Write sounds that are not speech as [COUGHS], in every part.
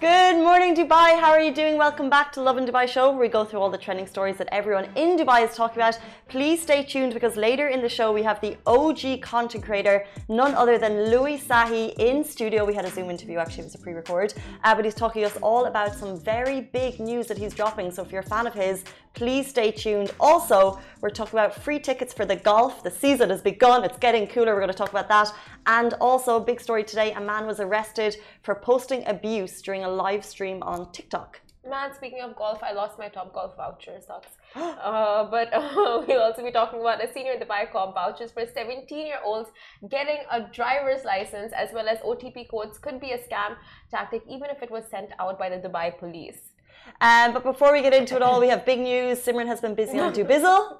Good morning, Dubai. How are you doing? Welcome back to Lovin Dubai Show, where we go through all the trending stories that everyone in Dubai is talking about. Please stay tuned because later in the show we have the OG content creator, none other than Louay Sahi, in studio. We had a Zoom interview, actually, it was a pre record, uh, but he's talking to us all about some very big news that he's dropping. So if you're a fan of his, please stay tuned. Also, we're talking about free tickets for the golf. The season has begun, it's getting cooler. We're going to talk about that. And also, a big story today a man was arrested for posting abuse during a live stream on TikTok. Man, speaking of golf, I lost my Top Golf voucher. Sucks. [GASPS] uh, but [LAUGHS] uh, we'll also be talking about a senior Dubai Corp vouchers for 17-year-olds getting a driver's license as well as OTP codes could be a scam tactic, even if it was sent out by the Dubai police. Um, but before we get into it all, we have big news. Simran has been busy on Dubizzle.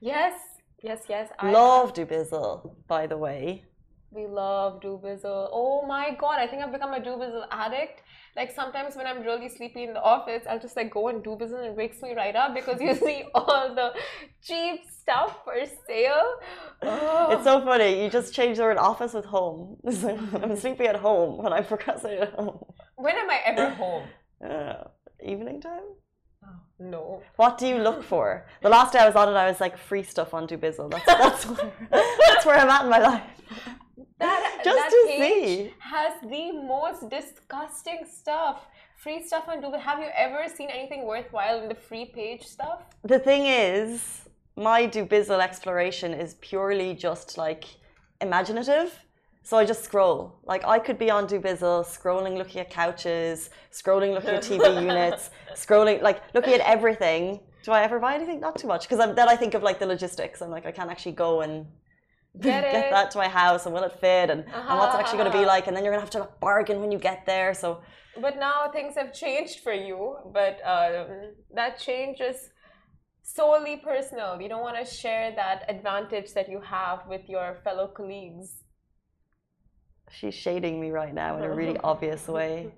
Yes, yes, yes. I Love Dubizzle, by the way. We love Dubizzle. Oh my god, I think I've become a Dubizzle addict. Like sometimes when I'm really sleepy in the office, I'll just like go and Dubizzle and it wakes me right up because you [LAUGHS] see all the cheap stuff for sale. Oh. It's so funny. You just change the word office with home. [LAUGHS] I'm sleepy at home when I'm procrastinating at home. When am I ever home? [LAUGHS] Uh, evening time? Oh, no. What do you look for? The last day I was on it, I was like free stuff on Dubizzle. That's that's [LAUGHS] where, that's where I'm at in my life. That, just that to see has the most disgusting stuff. Free stuff on Dubizzle. Have you ever seen anything worthwhile in the free page stuff? The thing is, my Dubizzle exploration is purely just like imaginative. So I just scroll. Like I could be on Dubizzle, scrolling, looking at couches, scrolling, looking at TV [LAUGHS] units, scrolling, like looking at everything. Do I ever buy anything? Not too much, because then I think of like the logistics. I'm like, I can't actually go and [LAUGHS] get, get that to my house and will it fit and, uh-huh, and what's it actually uh-huh. going to be like and then you're going to have to bargain when you get there so but now things have changed for you but um, that change is solely personal you don't want to share that advantage that you have with your fellow colleagues she's shading me right now in a really [LAUGHS] obvious way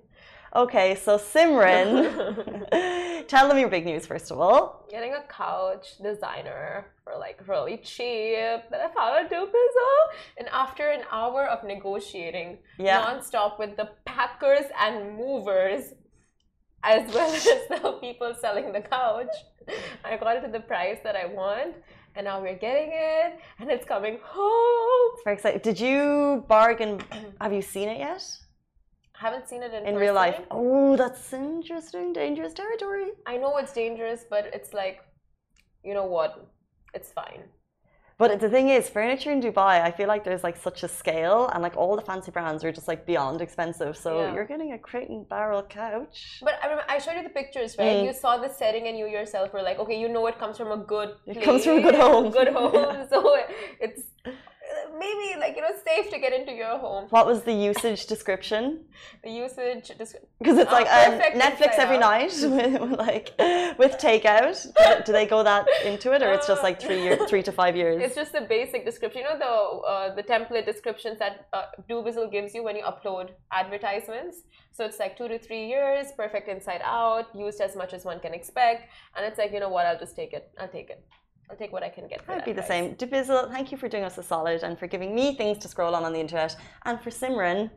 Okay, so Simran, [LAUGHS] tell them your big news first of all. Getting a couch designer for like really cheap that I found on Dubizzle. And after an hour of negotiating yeah. nonstop with the packers and movers, as well [LAUGHS] as the people selling the couch, I got it to the price that I want. And now we're getting it, and it's coming home. Very excited. Did you bargain? [CLEARS THROAT] Have you seen it yet? I haven't seen it in, in real life. Oh, that's interesting, dangerous territory. I know it's dangerous, but it's like, you know what? It's fine. But the thing is, furniture in Dubai, I feel like there's like such a scale, and like all the fancy brands are just like beyond expensive. So yeah. you're getting a crate and barrel couch. But I remember I showed you the pictures, right? Mm. You saw the setting, and you yourself were like, okay, you know it comes from a good. Place, it comes [LAUGHS] from a good home. [LAUGHS] Good home. so it's maybe like you know safe to get into your home. What was the usage description? [LAUGHS] The usage because it's like um, Netflix every out. night [LAUGHS] with like with takeout. Do they go that into it, or it's just like three years, three to five years? It's just the basic description. You know the uh, the template descriptions that uh, Dubizzle gives you when you upload advertisements. So it's like two to three years, perfect inside out, used as much as one can expect, and it's like you know what, I'll just take it. I'll take it. I'll take what I can get. I'd be the same. Dubizzle, thank you for doing us a solid and for giving me things to scroll on on the internet, and for Simran,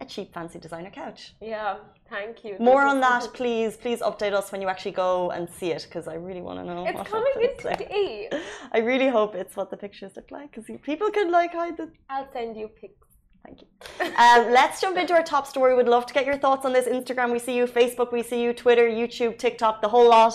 a cheap fancy designer couch. Yeah, thank you. More on that, please. Please update us when you actually go and see it, because I really want to know. It's coming in today. [LAUGHS] I really hope it's what the pictures look like, because people can like hide the. I'll send you pics. Thank you. um, let's jump into our top story. We'd love to get your thoughts on this. Instagram, we see you. Facebook, we see you. Twitter, YouTube, TikTok, the whole lot.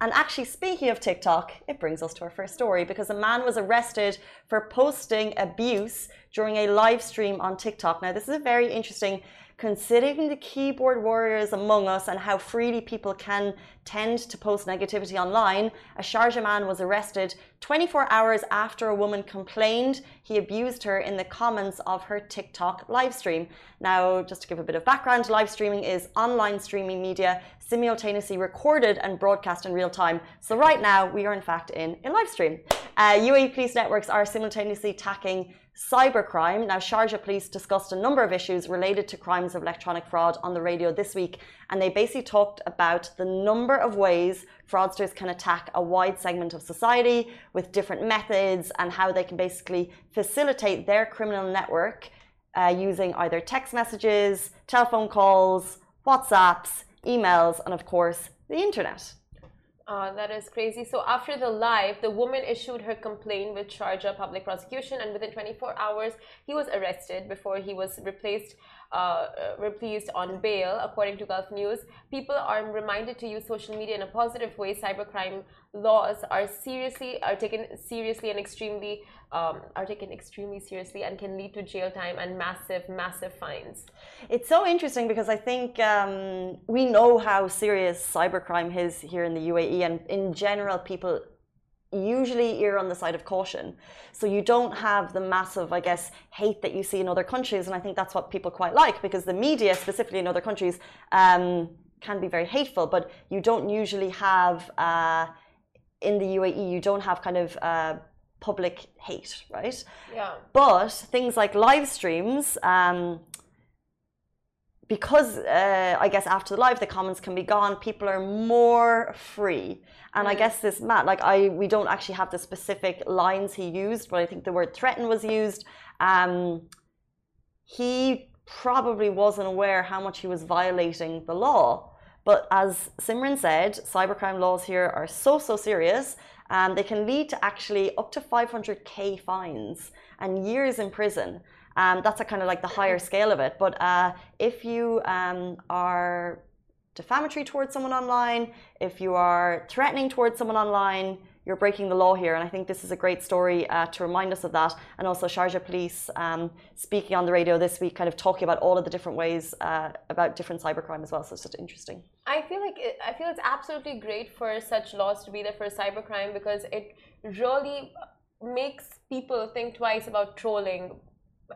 And actually, speaking of TikTok, it brings us to our first story because a man was arrested for posting abuse during a live stream on TikTok. Now, this is a very interesting considering the keyboard warriors among us and how freely people can tend to post negativity online, a Sharjah man was arrested 24 hours after a woman complained he abused her in the comments of her TikTok live stream. Now, just to give a bit of background, live streaming is online streaming media simultaneously recorded and broadcast in real time. So right now, we are in fact in a live stream. Uh, UAE police networks are simultaneously tackling cybercrime. Now, Sharjah police discussed a number of issues related to crimes of electronic fraud on the radio this week, and they basically talked about the number of ways fraudsters can attack a wide segment of society with different methods and how they can basically facilitate their criminal network uh, using either text messages, telephone calls, WhatsApps, emails, and of course, the internet. Uh, that is crazy. So after the live, the woman issued her complaint with Sharjah Public Prosecution, and within 24 hours, he was arrested before he was replaced uh, released on bail, according to Gulf News. People are reminded to use social media in a positive way. Cybercrime laws are seriously are taken seriously and extremely um, are taken extremely seriously and can lead to jail time and massive, massive fines. It's so interesting because I think um, we know how serious cybercrime is here in the UAE, and in general, people usually you're on the side of caution. So you don't have the massive, I guess, hate that you see in other countries. And I think that's what people quite like because the media, specifically in other countries, um, can be very hateful. But you don't usually have, uh, in the UAE, you don't have kind of uh, public hate, right? Yeah. But things like live streams, um, because uh, I guess after the live the comments can be gone, people are more free. And mm. I guess this Matt, like I, we don't actually have the specific lines he used, but I think the word threaten was used. Um, he probably wasn't aware how much he was violating the law. But as Simran said, cybercrime laws here are so so serious. and they can lead to actually up to 500k fines and years in prison. Um, that's a kind of like the higher scale of it. But uh, if you um, are defamatory towards someone online, if you are threatening towards someone online, you're breaking the law here. And I think this is a great story uh, to remind us of that. And also, Sharjah Police um, speaking on the radio this week, kind of talking about all of the different ways uh, about different cybercrime as well. So it's just interesting. I feel like it, I feel it's absolutely great for such laws to be there for cybercrime because it really makes people think twice about trolling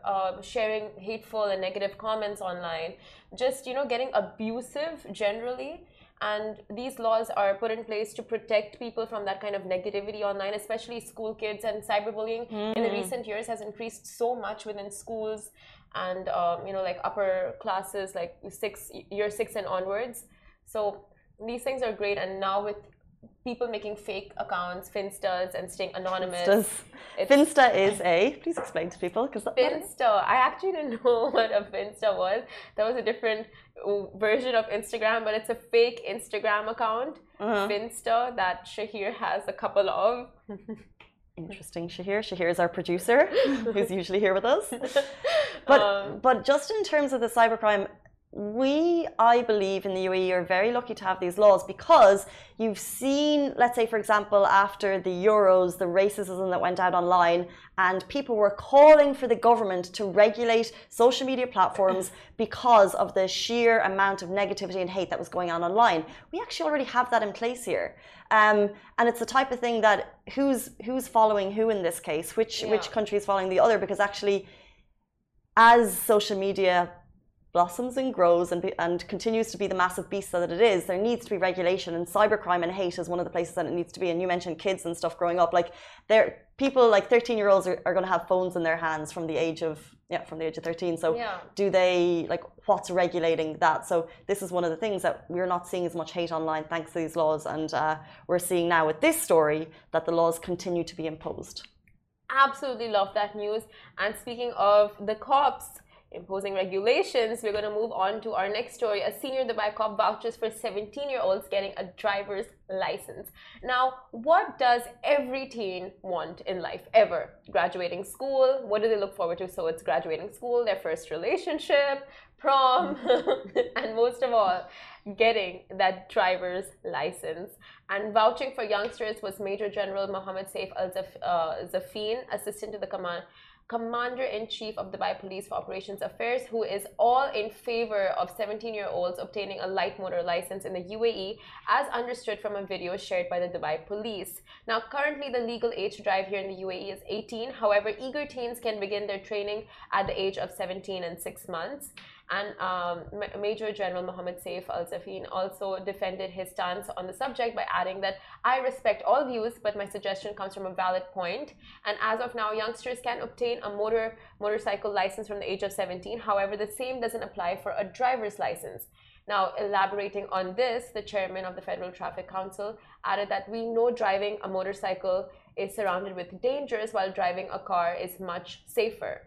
uh, sharing hateful and negative comments online, just you know getting abusive generally. And these laws are put in place to protect people from that kind of negativity online, especially school kids. And cyberbullying mm. in the mm. recent years has increased so much within schools and um, you know like upper classes, like six year six and onwards. So these things are great. And now with people making fake accounts, finstas, and staying anonymous. Finsta is a. Please explain to people because Finsta. I actually didn't [LAUGHS] know what a finsta was. That was a different uh, version of Instagram, but it's a fake Instagram account, uh-huh. Finsta, that Shahir has a couple of. Interesting, Shahir. Shahir is our producer, who's [LAUGHS] usually here with us. [LAUGHS] But um, but just in terms of the cybercrime, we, I believe, in the UAE are very lucky to have these laws because you've seen, let's say, for example, after the Euros, the racism that went out online, and people were calling for the government to regulate social media platforms [COUGHS] because of the sheer amount of negativity and hate that was going on online. We actually already have that in place here. Um, and it's the type of thing that who's who's following who in this case, which yeah. which country is following the other, because actually, as social media blossoms and grows and, be, and continues to be the massive beast that it is, there needs to be regulation. And cybercrime and hate is one of the places that it needs to be. And you mentioned kids and stuff growing up. Like, there, people like 13 year olds are, are going to have phones in their hands from the age of yeah from the age of 13 so yeah. do they like what's regulating that so this is one of the things that we're not seeing as much hate online thanks to these laws and uh, we're seeing now with this story that the laws continue to be imposed absolutely love that news and speaking of the cops imposing regulations, we're going to move on to our next story. A senior Dubai cop vouches for 17 year olds getting a driver's license. Now, what does every teen want in life ever? Graduating school. What do they look forward to? So it's graduating school, their first relationship, prom, [LAUGHS] and most of all, getting that driver's license. And vouching for youngsters was Major General Mohammed Saif Al uh, Zafin, assistant to the command Commander in Chief of Dubai Police for Operations Affairs, who is all in favor of 17 year olds obtaining a light motor license in the UAE, as understood from a video shared by the Dubai Police. Now, currently, the legal age to drive here in the UAE is 18. However, eager teens can begin their training at the age of 17 and 6 months. And um, Major General Mohammad Saif Al Zafin also defended his stance on the subject by adding that I respect all views, but my suggestion comes from a valid point. And as of now, youngsters can obtain a motor motorcycle license from the age of 17. However, the same doesn't apply for a driver's license. Now, elaborating on this, the chairman of the Federal Traffic Council added that we know driving a motorcycle is surrounded with dangers while driving a car is much safer.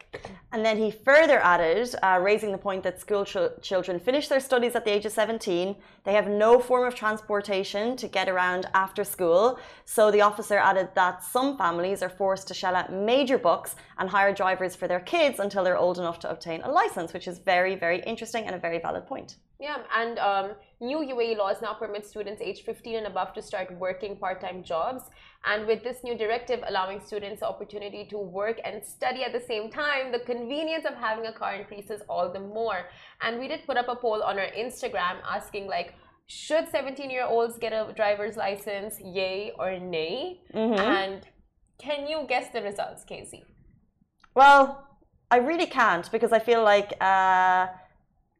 And then he further added, uh, raising the point that school ch children finish their studies at the age of 17. They have no form of transportation to get around after school. So the officer added that some families are forced to shell out major bucks and hire drivers for their kids until they're old enough to obtain a license, which is very, very interesting and a very valid point. Yeah, and um, new UAE laws now permit students aged 15 and above to start working part-time jobs. And with this new directive allowing students the opportunity to work and study at the same time, the convenience of having a car increases all the more. And we did put up a poll on our Instagram asking like, should 17-year-olds get a driver's license, yay or nay? Mm-hmm. And can you guess the results, Casey? Well, I really can't because I feel like. Uh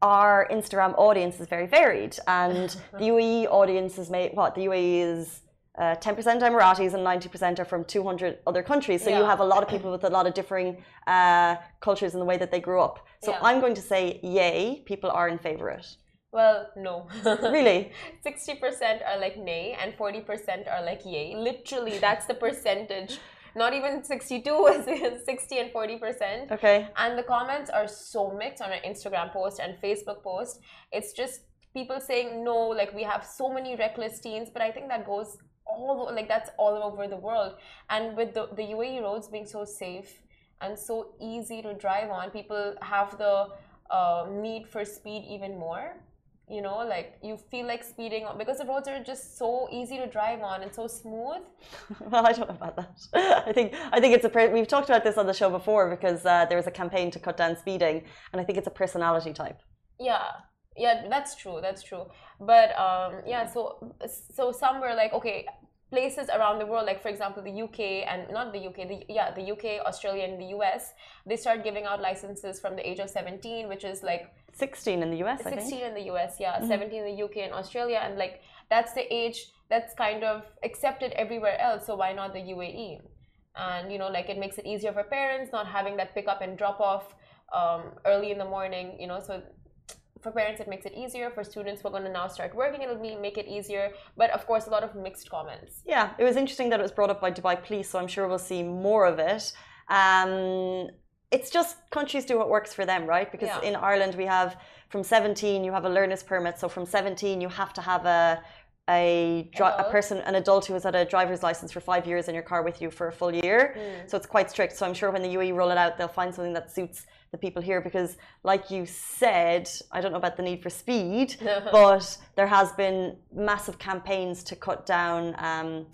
our Instagram audience is very varied, and [LAUGHS] the UAE audience is made. What the UAE is. Uh, 10% Emiratis and 90% are from 200 other countries. So yeah. you have a lot of people with a lot of differing uh, cultures in the way that they grew up. So yeah. I'm going to say, yay, people are in favor of it. Well, no. [LAUGHS] really? 60% are like nay and 40% are like yay. Literally, that's the percentage not even 62 [LAUGHS] is 60 and 40 percent. Okay. And the comments are so mixed on our instagram post and facebook post. It's just people saying no like we have so many reckless teens but i think that goes all like that's all over the world. And with the, the uae roads being so safe and so easy to drive on people have the uh, need for speed even more you know like you feel like speeding on because the roads are just so easy to drive on and so smooth. [LAUGHS] Well i don't know about that. [LAUGHS] I think i think it's a we've talked about this on the show before because uh, there was a campaign to cut down speeding and i think it's a personality type. Yeah. Yeah that's true that's true. But um yeah so so some were like okay places around the world, like for example, the UK and not the UK, the, yeah, the UK, Australia, and the US, they start giving out licenses from the age of 17, which is like 16 in the US. 16 in the US, yeah, mm -hmm. 17 in the UK and Australia, and like that's the age that's kind of accepted everywhere else. So why not the UAE? And you know, like it makes it easier for parents not having that pick up and drop off um, early in the morning. You know, so for parents it makes it easier for students who are going to now start working it'll be make it easier but of course a lot of mixed comments yeah it was interesting that it was brought up by dubai police so i'm sure we'll see more of it um, it's just countries do what works for them right because yeah. in ireland we have from 17 you have a learner's permit so from 17 you have to have a a, a person, an adult who has had a driver's license for five years in your car with you for a full year. Mm. So it's quite strict. So I'm sure when the UAE roll it out, they'll find something that suits the people here because, like you said, I don't know about the need for speed, [LAUGHS] but there has been massive campaigns to cut down. Um,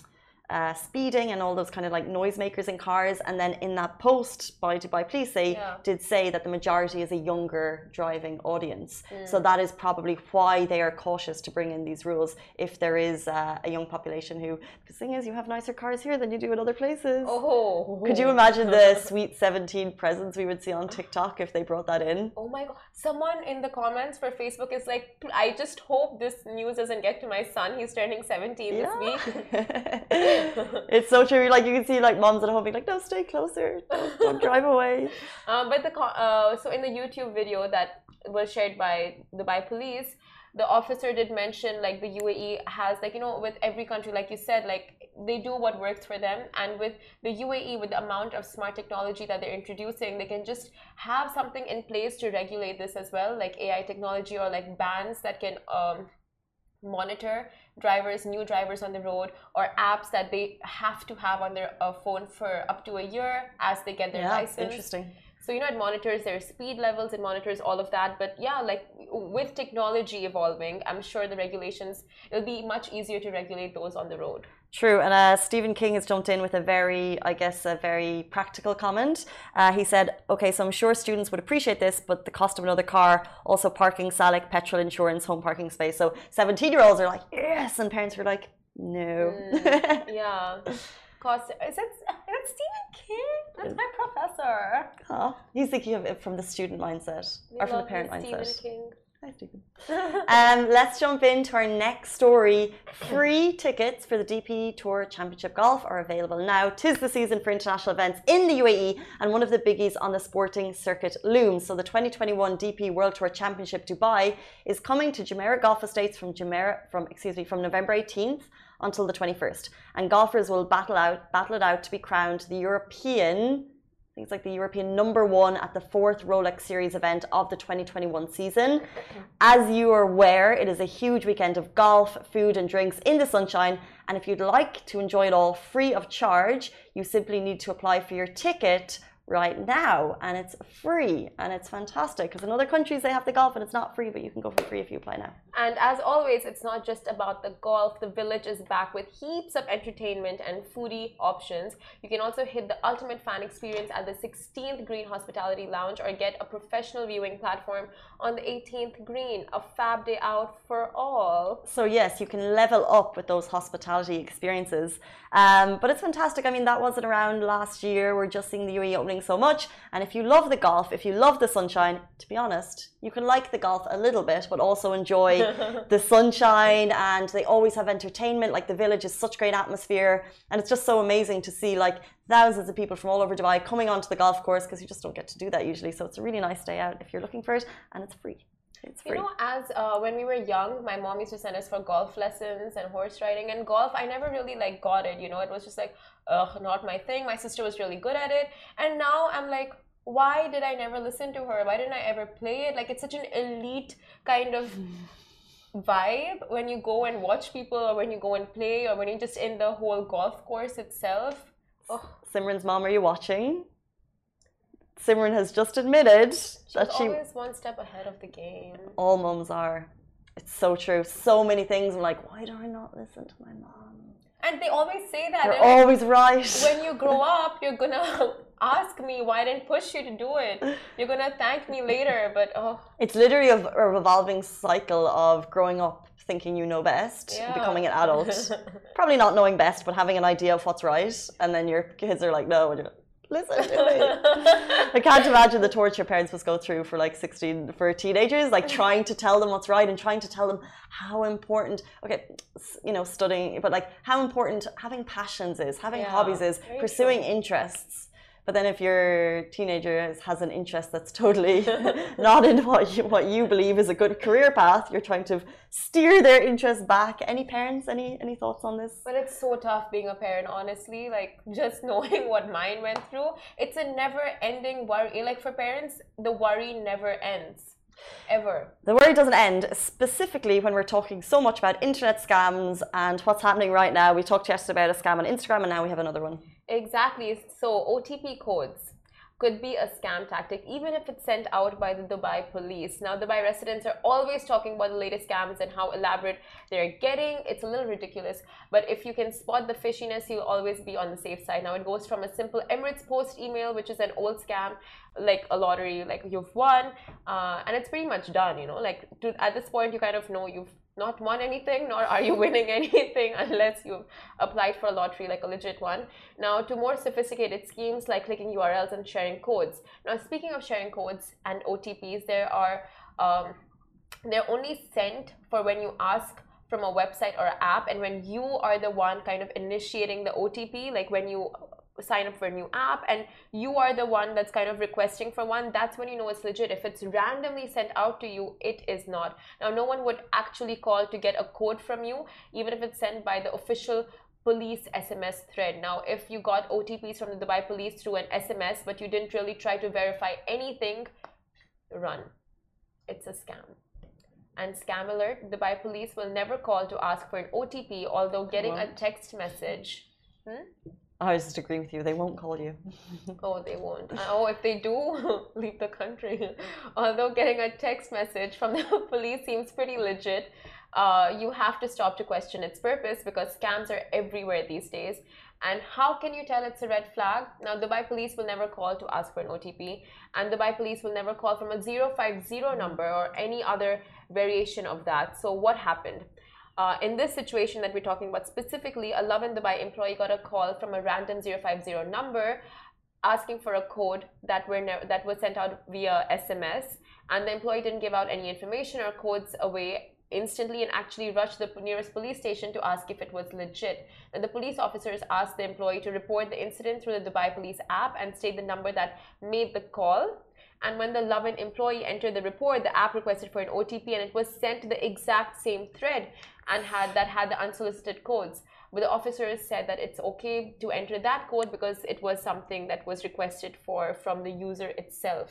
uh, speeding and all those kind of like noisemakers in cars. And then in that post by Dubai Police, they yeah. did say that the majority is a younger driving audience. Mm. So that is probably why they are cautious to bring in these rules if there is uh, a young population who. The thing is, you have nicer cars here than you do in other places. Oh. Could you imagine the [LAUGHS] sweet 17 presents we would see on TikTok if they brought that in? Oh my God. Someone in the comments for Facebook is like, I just hope this news doesn't get to my son. He's turning 17 yeah. this week. [LAUGHS] [LAUGHS] [LAUGHS] it's so true. Like you can see, like moms at home being like, "No, stay closer. Don't, don't [LAUGHS] drive away." Um, but the uh, so in the YouTube video that was shared by Dubai police, the officer did mention like the UAE has like you know with every country, like you said, like they do what works for them, and with the UAE, with the amount of smart technology that they're introducing, they can just have something in place to regulate this as well, like AI technology or like bans that can um, monitor drivers, new drivers on the road, or apps that they have to have on their uh, phone for up to a year as they get their yeah, license. Interesting. So you know, it monitors their speed levels, it monitors all of that. But yeah, like with technology evolving, I'm sure the regulations it'll be much easier to regulate those on the road. True, and uh, Stephen King has jumped in with a very, I guess, a very practical comment. Uh, he said, "Okay, so I'm sure students would appreciate this, but the cost of another car, also parking, Salik, petrol insurance, home parking space. So 17-year-olds are like, yes, and parents are like, no. Mm, [LAUGHS] yeah. cost. Is it, is Stephen King? That's my professor. Oh, he's thinking of it from the student mindset We or from the parent you, mindset. Stephen King. [LAUGHS] Um, let's jump into our next story. Free tickets for the DP Tour Championship Golf are available now. Tis the season for international events in the UAE, and one of the biggies on the sporting circuit looms. So, the 2021 DP World Tour Championship Dubai is coming to Jumeirah Golf Estates from Jumeirah from excuse me from November 18th until the 21st, and golfers will battle out battle it out to be crowned the European things like the European number one at the fourth Rolex Series event of the 2021 season. As you are aware, it is a huge weekend of golf, food, and drinks in the sunshine. And if you'd like to enjoy it all free of charge, you simply need to apply for your ticket right now and it's free and it's fantastic because in other countries they have the golf and it's not free but you can go for free if you apply now And as always, it's not just about the golf. The village is back with heaps of entertainment and foodie options. You can also hit the ultimate fan experience at the 16th Green Hospitality Lounge or get a professional viewing platform on the 18th Green. A fab day out for all. So yes, you can level up with those hospitality experiences. Um, but it's fantastic. I mean, that wasn't around last year. We're just seeing the UAE opening so much. And if you love the golf, if you love the sunshine, to be honest, you can like the golf a little bit, but also enjoy [LAUGHS] the sunshine. And they always have entertainment. Like the village is such great atmosphere, and it's just so amazing to see like thousands of people from all over Dubai coming onto the golf course because you just don't get to do that usually. So it's a really nice day out if you're looking for it, and it's free. It's free. You know, as uh, when we were young, my mom used to send us for golf lessons and horse riding. And golf, I never really like got it. You know, it was just like, ugh, not my thing. My sister was really good at it, and now I'm like, why did I never listen to her? Why didn't I ever play it? Like, it's such an elite kind of [SIGHS] vibe when you go and watch people, or when you go and play, or when you're just in the whole golf course itself. Oh, Simran's mom, are you watching? Simran has just admitted she's that she. always one step ahead of the game. All moms are. It's so true. So many things. I'm like, why do I not listen to my mom? And they always say that. They're like, always right. when you grow [LAUGHS] up, you're gonna [LAUGHS] ask me why I didn't push you to do it. You're gonna thank me later, but oh, It's literally a, a revolving cycle of growing up thinking you know best, Yeah. becoming an adult, [LAUGHS] probably not knowing best, but having an idea of what's right, and then your kids are like, no, and you're like, listen to me. [LAUGHS] I can't imagine the torture parents must go through for like 16 for teenagers, like trying to tell them what's right and trying to tell them how important, okay, you know, studying, but like how important having passions is, having Yeah, hobbies is, pursuing true. interests. But then if your teenager has- an interest that's totally [LAUGHS] not in what you, what you believe is a good career path, you're trying to steer their interest back. Any parents, any any thoughts on this? but it's so tough being a parent, honestly. Like [LAUGHS] just knowing what mine went through, it's a never-ending worry. Like for parents, the worry never ends, ever. The worry doesn't end, specifically when we're talking so much about internet scams and what's happening right now. We talked yesterday about a scam on Instagram, and now we have another one. Exactly. So OTP codes could be a scam tactic, even if it's sent out by the Dubai police. Now, Dubai residents are always talking about the latest scams and how elaborate they're getting. It's a little ridiculous, but if you can spot the fishiness, you'll always be on the safe side. Now, it goes from a simple Emirates Post email, which is an old scam, like a lottery, like you've won, uh, and it's pretty much done. You know, like to, at this point, you kind of know you've not won anything, nor are you [LAUGHS] winning anything unless you've applied for a lottery, like a legit one. Now, to more sophisticated schemes like clicking URLs and sharing codes. Now, speaking of sharing codes and OTPs, there are um, they're only sent for when you ask from a website or an app, and when you are the one kind of initiating the OTP, like when you sign up for a new app and you are the one that's kind of requesting for one that's when you know it's legit if it's randomly sent out to you it is not now no one would actually call to get a code from you even if it's sent by the official police SMS thread. Now, if you got OTPs from the Dubai police through an SMS, but you didn't really try to verify anything, run. It's a scam. And scam alert Dubai police will never call to ask for an OTP, although getting a text message. Hmm? I was just agreeing with you. They won't call you. [LAUGHS] Oh, they won't. Uh, Oh, if they do, [LAUGHS] leave the country. [LAUGHS] Although getting a text message from the police seems pretty legit, uh, you have to stop to question its purpose because scams are everywhere these days. And how can you tell it's a red flag? Now, Dubai police will never call to ask for an OTP, and Dubai police will never call from a 050 number or any other variation of that. So, what happened? Uh, in this situation that we're talking about specifically, a Lovin Dubai employee got a call from a random 050 number asking for a code that were that was sent out via SMS, and the employee didn't give out any information or codes away instantly and actually rushed the nearest police station to ask if it was legit. The police officers asked the employee to report the incident through the Dubai Police app and state the number that made the call. And when the Lovin employee entered the report, the app requested for an OTP and it was sent to the exact same thread and had that had the unsolicited codes. But the officers said that it's okay to enter that code because it was something that was requested for from the user itself.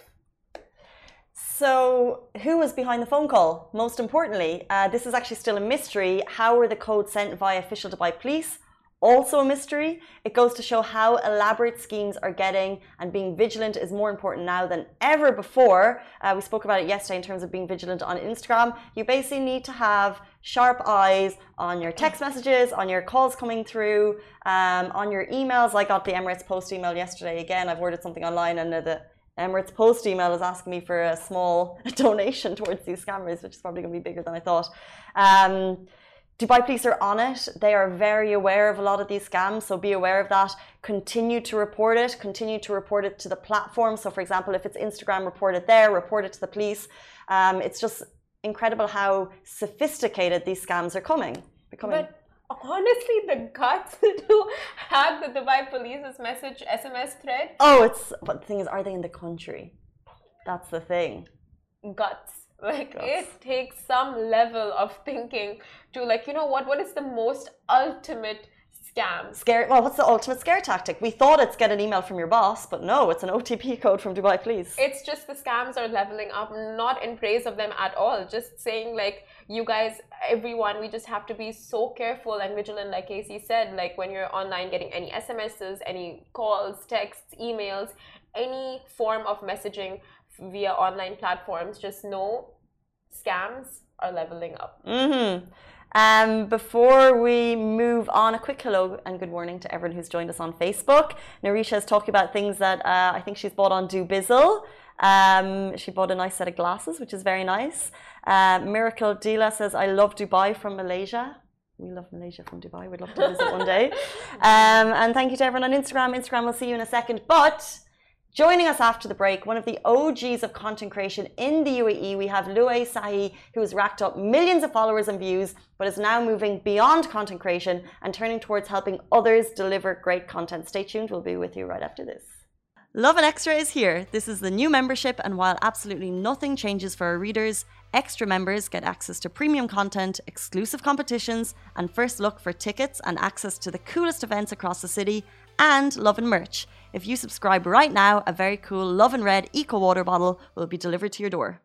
So, who was behind the phone call? Most importantly, uh, this is actually still a mystery. How were the codes sent via official Dubai police? Also a mystery. It goes to show how elaborate schemes are getting, and being vigilant is more important now than ever before. Uh, we spoke about it yesterday in terms of being vigilant on Instagram. You basically need to have sharp eyes on your text messages, on your calls coming through, um, on your emails. I got the Emirates Post email yesterday. Again, I've ordered something online, and the Emirates Post email is asking me for a small [LAUGHS] donation towards these scammers, which is probably going to be bigger than I thought. Um, Dubai police are on it. They are very aware of a lot of these scams, so be aware of that. Continue to report it. Continue to report it to the platform. So, for example, if it's Instagram, report it there. Report it to the police. Um, it's just incredible how sophisticated these scams are coming. Becoming. But honestly the guts [LAUGHS] to hack the Dubai police's message SMS thread. Oh, it's but the thing is, are they in the country? That's the thing. Guts. [LAUGHS] Like guts. it takes some level of thinking to like, you know what, what is the most ultimate scam. Scare. Well, what's the ultimate scare tactic? We thought it's get an email from your boss, but no, it's an OTP code from Dubai Police. It's just the scams are leveling up, not in praise of them at all. Just saying like, you guys, everyone, we just have to be so careful and vigilant. Like Casey said, like when you're online getting any SMSs, any calls, texts, emails, any form of messaging via online platforms, just know scams are leveling up. Mm-hmm. Um, before we move on, a quick hello and good morning to everyone who's joined us on Facebook. Narisha is talking about things that uh, I think she's bought on Dubizzle. Um, she bought a nice set of glasses, which is very nice. Uh, Miracle Dila says, I love Dubai from Malaysia. We love Malaysia from Dubai. We'd love to visit one day. [LAUGHS] Um, and thank you to everyone on Instagram. Instagram, we'll see you in a second. But Joining us after the break, one of the OGs of content creation in the UAE, we have Louay Sahi, who has racked up millions of followers and views, but is now moving beyond content creation and turning towards helping others deliver great content. Stay tuned, we'll be with you right after this. Lovin Extra is here. This is the new membership, and while absolutely nothing changes for our readers, extra members get access to premium content, exclusive competitions, and first look for tickets and access to the coolest events across the city, and love and merch. If you subscribe right now, a very cool Love and Red Eco Water bottle will be delivered to your door.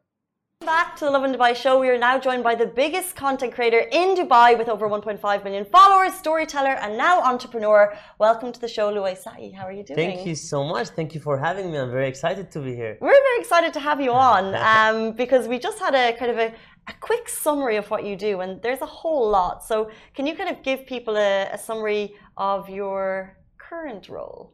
Back to the Lovin Dubai show. We are now joined by the biggest content creator in Dubai with over 1.5 million followers, storyteller, and now entrepreneur. Welcome to the show, Louay Sahi. How are you doing? Thank you so much. Thank you for having me. I'm very excited to be here. We're very excited to have you [LAUGHS] on um, because we just had a kind of a, a, quick summary of what you do, and there's a whole lot. So, can you kind of give people a, a summary of your current role?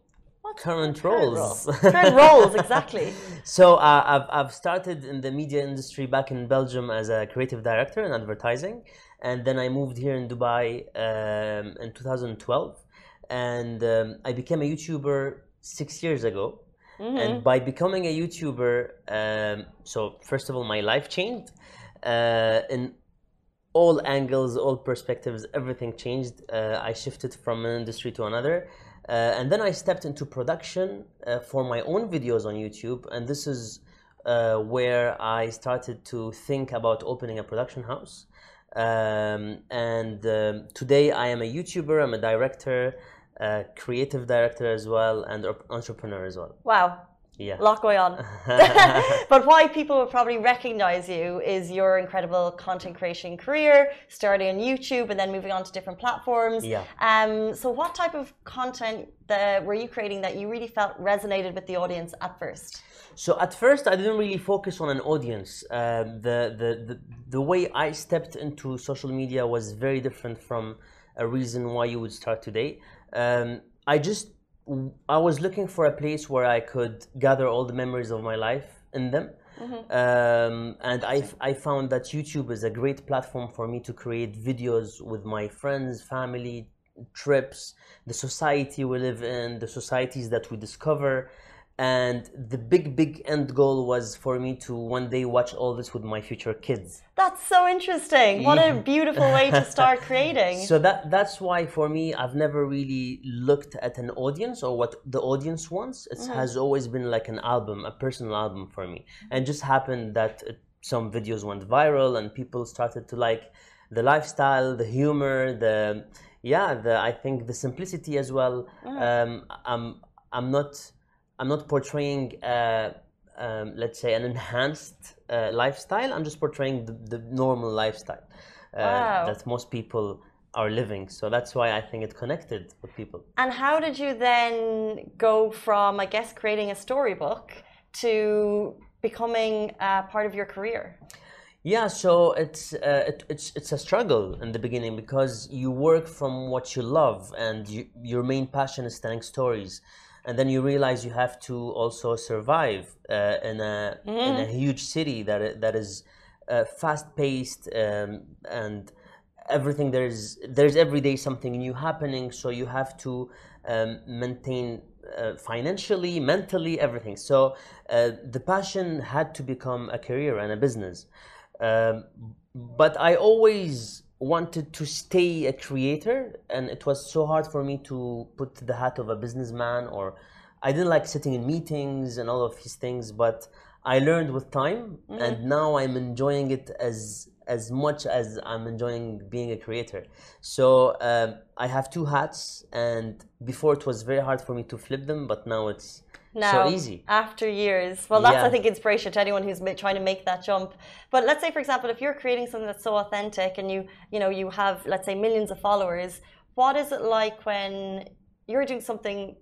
Current roles. current roles, exactly. [LAUGHS] So uh, I've, I've started in the media industry back in Belgium as a creative director in advertising. And then I moved here in Dubai um, in 2012. And um, I became a YouTuber six years ago. Mm-hmm. And by becoming a YouTuber, um, so first of all, my life changed. Uh, in all angles, all perspectives, everything changed. Uh, I shifted from an industry to another. Uh, and then I stepped into production uh, for my own videos on YouTube, and this is uh, where I started to think about opening a production house. Um, and um, today I am a YouTuber, I'm a director, a creative director as well, and entrepreneur as well. Wow, yeah. a lot going on. [LAUGHS] but why people would probably recognize you is your incredible content creation career, starting on YouTube and then moving on to different platforms. Yeah. Um, so, what type of content that were you creating that you really felt resonated with the audience at first? So at first, I didn't really focus on an audience. Um, the, the, the, the way I stepped into social media was very different from a reason why you would start today. Um, I just I was looking for a place where I could gather all the memories of my life in them. Mm-hmm. Um, and I, I found that YouTube is a great platform for me to create videos with my friends, family, trips, the society we live in, the societies that we discover and the big big end goal was for me to one day watch all this with my future kids. That's so interesting. What a [LAUGHS] beautiful way to start creating. So that that's why for me i've never really looked at an audience or what the audience wants. It mm-hmm. has always been like an album a personal album for me. And just happened that it, some videos went viral and people started to like the lifestyle the humor the yeah the i think the simplicity as well. Mm. um, i'm i'm not I'm not portraying, uh, um, let's say, an enhanced uh, lifestyle. I'm just portraying the, the normal lifestyle uh, wow. that most people are living. So that's why I think it connected with people. And how did you then go from, I guess, creating a storybook to becoming part of your career? Yeah, so it's uh, it, it's it's a struggle in the beginning because you work from what you love and you, your main passion is telling stories and then you realize you have to also survive uh, in a mm. in a mm-hmm. huge city that that is uh, fast paced um, and everything there's there's every day something new happening so you have to um, maintain uh, financially mentally everything so uh, the passion had to become a career and a business um, but i always wanted to stay a creator and it was so hard for me to put the hat of a businessman or i didn't like sitting in meetings and all of these things but i learned with time mm-hmm. and now i'm enjoying it as as much as i'm enjoying being a creator so um, i have two hats and before it was very hard for me to flip them but now it's now so easy. after years well that's yeah. i think inspiration to anyone who's trying to make that jump. But let's say for example if you're creating something that's so authentic and you you know you have let's say millions of followers what is it like when you're doing something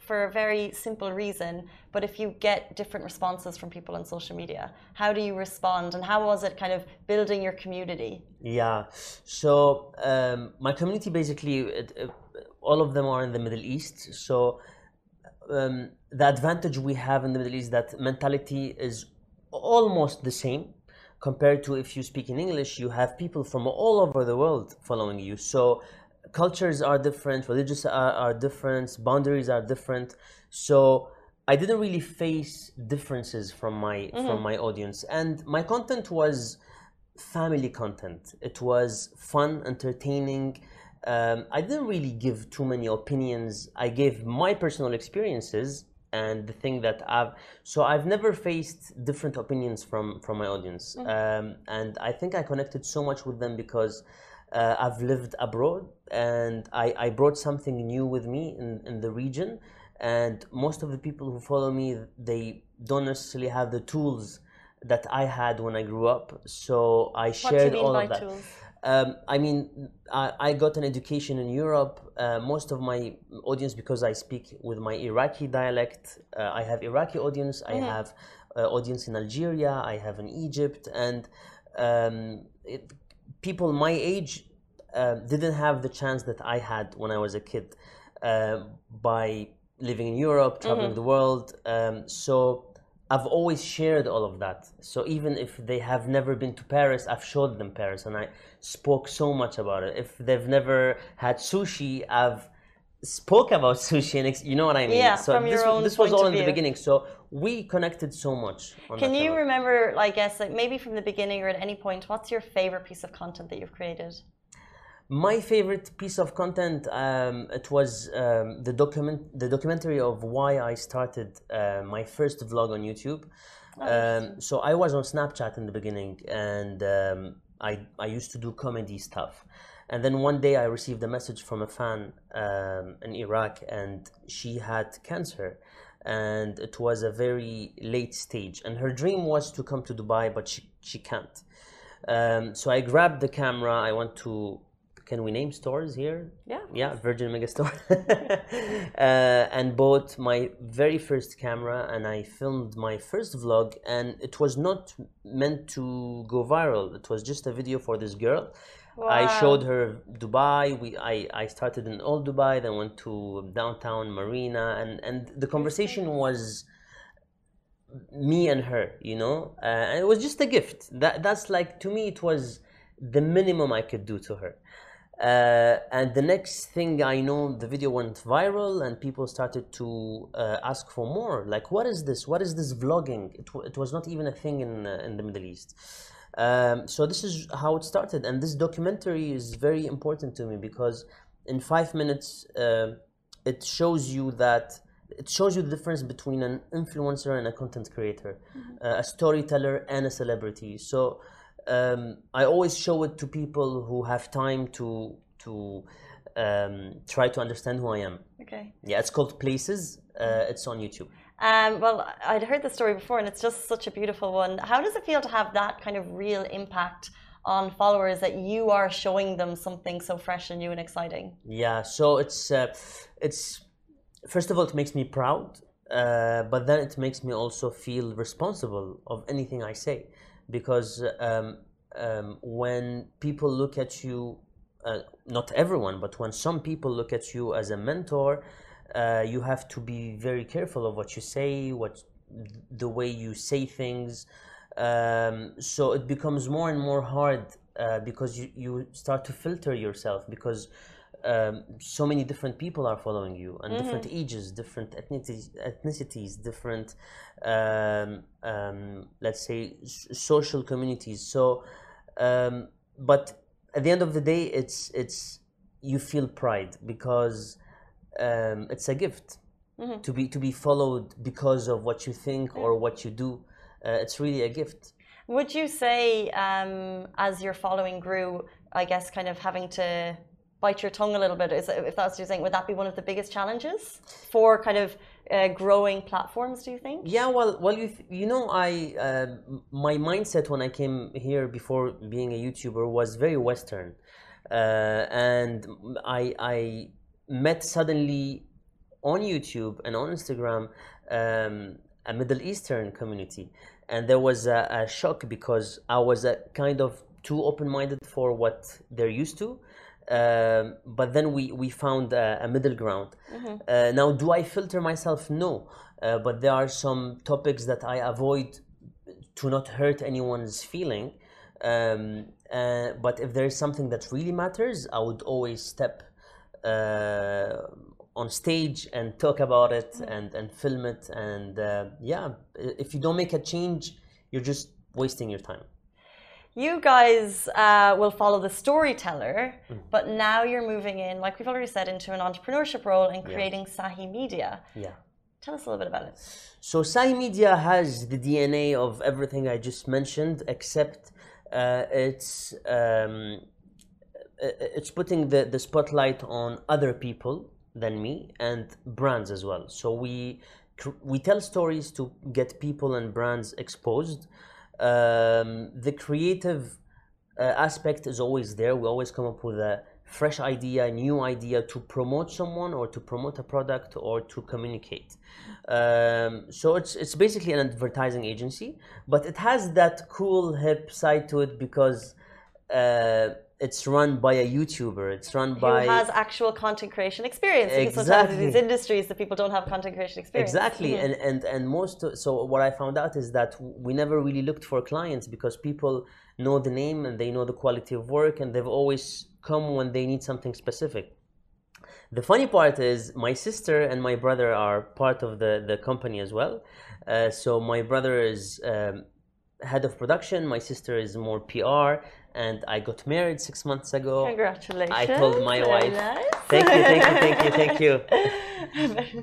for a very simple reason but if you get different responses from people on social media how do you respond and how was it kind of building your community? Yeah. So um, my community basically it, it, all of them are in the middle east. So um, the advantage we have in the Middle East that mentality is almost the same compared to if you speak in English, you have people from all over the world following you. So cultures are different, religious are, are different, boundaries are different. So I didn't really face differences from my mm-hmm. from my audience, and my content was family content. It was fun, entertaining um, I didn't really give too many opinions. I gave my personal experiences and the thing that I've so I've never faced different opinions from from my audience, mm-hmm. um, and I think I connected so much with them because. Uh, I've lived abroad and I, I brought something new with me in, in the region and most of the people who follow me they don't necessarily have the tools that I had when I grew up so I shared all of that tools? Um, I mean, I, I, got an education in Europe. Uh, most of my audience, because I speak with my Iraqi dialect, uh, I have Iraqi audience. Mm-hmm. I have uh, audience in Algeria. I have in Egypt, and um, it, people my age uh, didn't have the chance that I had when I was a kid uh, by living in Europe, traveling mm-hmm. the world. Um, so I've always shared all of that. So even if they have never been to Paris, I've showed them Paris and I spoke so much about it. If they've never had sushi, I've spoke about [LAUGHS] sushi and you know what I mean. Yeah, so from this, your own this was all in the beginning. So we connected so much. Can you remember, I guess, like maybe from the beginning or at any point, what's your favorite piece of content that you've created? My favorite piece of content um, it was um, the document the documentary of why I started uh, my first vlog on YouTube. Oh, um, so I was on Snapchat in the beginning, and um, I I used to do comedy stuff. And then one day I received a message from a fan um, in Iraq, and she had cancer, and it was a very late stage. And her dream was to come to Dubai, but she she can't. Um, so I grabbed the camera. I went to can we name stores here? Yeah. Yeah, Virgin Megastore. [LAUGHS] uh, and bought my very first camera and I filmed my first vlog and it was not meant to go viral. It was just a video for this girl. Wow. I showed her Dubai. We I, I started in old Dubai, then went to downtown Marina and, and the conversation was me and her, you know, uh, and it was just a gift. That that's like to me, it was the minimum I could do to her. Uh, and the next thing I know, the video went viral, and people started to uh, ask for more. Like, what is this? What is this vlogging? It, it was not even a thing in uh, in the Middle East. Um, so this is how it started, and this documentary is very important to me because in five minutes, uh, it shows you that it shows you the difference between an influencer and a content creator, mm-hmm. uh, a storyteller and a celebrity. So um, I always show it to people who have time to to um, try to understand who I am. Okay. Yeah, it's called Places. Uh, it's on YouTube. Um, well, I'd heard the story before, and it's just such a beautiful one. How does it feel to have that kind of real impact on followers that you are showing them something so fresh and new and exciting? Yeah. So it's uh, it's first of all, it makes me proud, uh, but then it makes me also feel responsible of anything I say, because um, um, when people look at you, uh, not everyone, but when some people look at you as a mentor, uh, you have to be very careful of what you say, what the way you say things. Um, so it becomes more and more hard uh, because you, you start to filter yourself because um, so many different people are following you and mm-hmm. different ages different ethnicities, ethnicities different um, um, let's say s- social communities so um, but at the end of the day it's it's you feel pride because um, it's a gift mm-hmm. to be to be followed because of what you think yeah. or what you do uh, it's really a gift would you say um, as your following grew i guess kind of having to bite your tongue a little bit? Is, if that's what you're saying, would that be one of the biggest challenges for kind of uh, growing platforms? Do you think? Yeah, well, well, you you know, I uh, my mindset when I came here before being a YouTuber was very Western, uh, and I I met suddenly on YouTube and on Instagram um, a Middle Eastern community, and there was a, a shock because I was a kind of too open-minded for what they're used to um, but then we, we found a, a middle ground. Mm-hmm. Uh, now, do I filter myself? No. Uh, but there are some topics that I avoid to not hurt anyone's feeling. Um, uh, but if there is something that really matters, I would always step uh, on stage and talk about it mm-hmm. and, and film it. And uh, yeah, if you don't make a change, you're just wasting your time you guys uh, will follow the storyteller, mm. but now you're moving in, like we've already said, into an entrepreneurship role and creating yeah. Sahi Media. Yeah. Tell us a little bit about it. So Sahi Media has the DNA of everything I just mentioned, except uh, it's um, it's putting the, the spotlight on other people than me and brands as well. So we we tell stories to get people and brands exposed um, the creative uh, aspect is always there. We always come up with a fresh idea, a new idea to promote someone or to promote a product or to communicate. Um, so it's it's basically an advertising agency, but it has that cool hip side to it because. Uh, it's run by a YouTuber. It's run by who has actual content creation experience. Because exactly. in these industries, the people don't have content creation experience. Exactly, mm-hmm. and and and most. So what I found out is that we never really looked for clients because people know the name and they know the quality of work, and they've always come when they need something specific. The funny part is my sister and my brother are part of the the company as well. Uh, so my brother is. Um, head of production my sister is more pr and I got married six months ago. Congratulations! I told my Very wife, nice. "Thank you, thank you, thank you, thank you."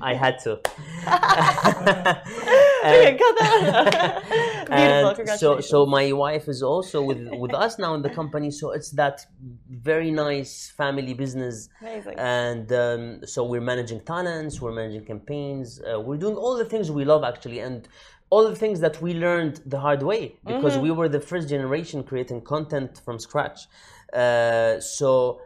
[LAUGHS] I had to. [LAUGHS] and, [LAUGHS] Beautiful. So, so my wife is also with with us now in the company. So it's that very nice family business. Amazing. And um, so we're managing talents, we're managing campaigns, uh, we're doing all the things we love actually, and all the things that we learned the hard way because mm-hmm. we were the first generation creating content from scratch. Uh, so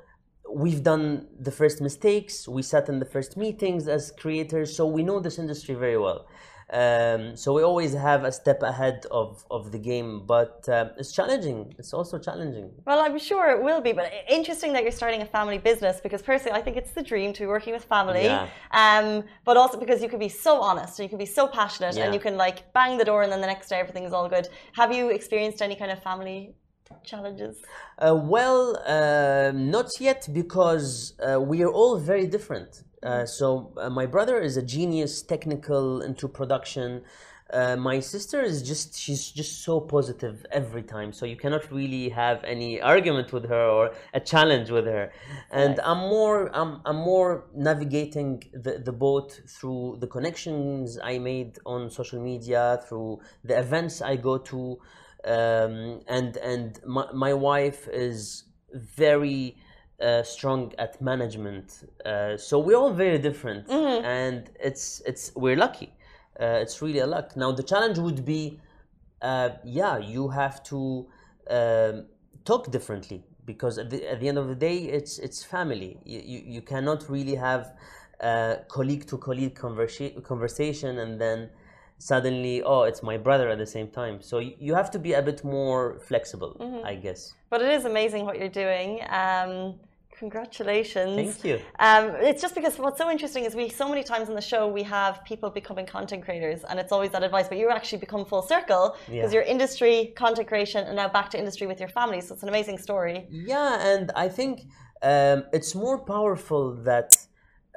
we've done the first mistakes, we sat in the first meetings as creators, so we know this industry very well. Um, so we always have a step ahead of, of the game, but uh, it's challenging. It's also challenging. Well, I'm sure it will be, but interesting that you're starting a family business because personally, I think it's the dream to be working with family. Yeah. Um, but also because you can be so honest and you can be so passionate yeah. and you can like bang the door and then the next day everything is all good. Have you experienced any kind of family challenges? Uh, well, uh, not yet because uh, we are all very different. Uh, so uh, my brother is a genius, technical into production. Uh, my sister is just she's just so positive every time so you cannot really have any argument with her or a challenge with her and right. i'm more i'm, I'm more navigating the, the boat through the connections i made on social media through the events i go to um, and and my, my wife is very uh, strong at management. Uh, so we're all very different, mm-hmm. and it's it's we're lucky. Uh, it's really a luck. Now the challenge would be, uh, yeah, you have to um, talk differently because at the, at the end of the day, it's it's family. You you, you cannot really have colleague to colleague conversa- conversation and then suddenly oh it's my brother at the same time. So you have to be a bit more flexible mm-hmm. i guess. But it is amazing what you're doing. Um, congratulations. Thank you. Um, it's just because what's so interesting is we so many times on the show we have people becoming content creators and it's always that advice but you actually become full circle because yeah. you're industry content creation and now back to industry with your family. So it's an amazing story. Yeah and i think um, it's more powerful that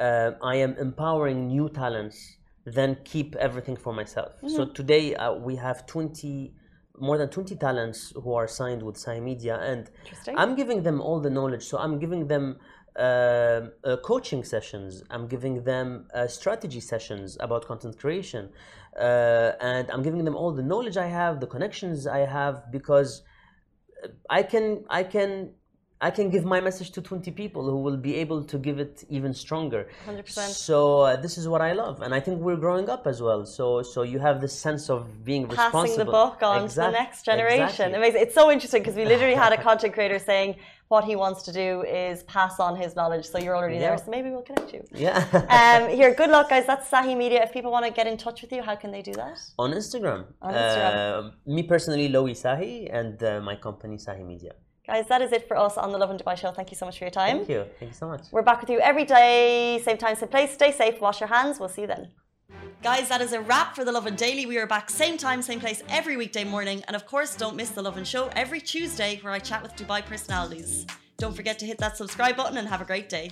uh, i am empowering new talents than keep everything for myself. Mm-hmm. So today uh, we have 20 more than 20 talents who are signed with Sahi Media and I'm giving them all the knowledge. So I'm giving them uh, uh, coaching sessions. I'm giving them uh, strategy sessions about content creation. Uh, and I'm giving them all the knowledge I have, the connections I have because I can I can I can give my message to 20 people who will be able to give it even stronger. 100%. So uh, this is what I love, and I think we're growing up as well. So so you have this sense of being Passing responsible. Passing the book on exactly. to the next generation. Exactly. Amazing. It's so interesting because we literally had a [LAUGHS] content creator saying what he wants to do is pass on his knowledge. So you're already yeah. there. So maybe we'll connect you. Yeah. [LAUGHS] um, here, good luck, guys. That's Sahi Media. If people want to get in touch with you, how can they do that? On Instagram. On Instagram. Uh, me personally, Louay Sahi, and uh, my company, Sahi Media. Guys, that is it for us on the Lovin Dubai show. Thank you so much for your time. Thank you. Thank you so much. We're back with you every day, same time, same place. Stay safe, wash your hands. We'll see you then. Guys, that is a wrap for the Lovin Daily. We are back same time, same place every weekday morning. And of course, don't miss the Lovin Show every Tuesday where I chat with Dubai personalities. Don't forget to hit that subscribe button and have a great day.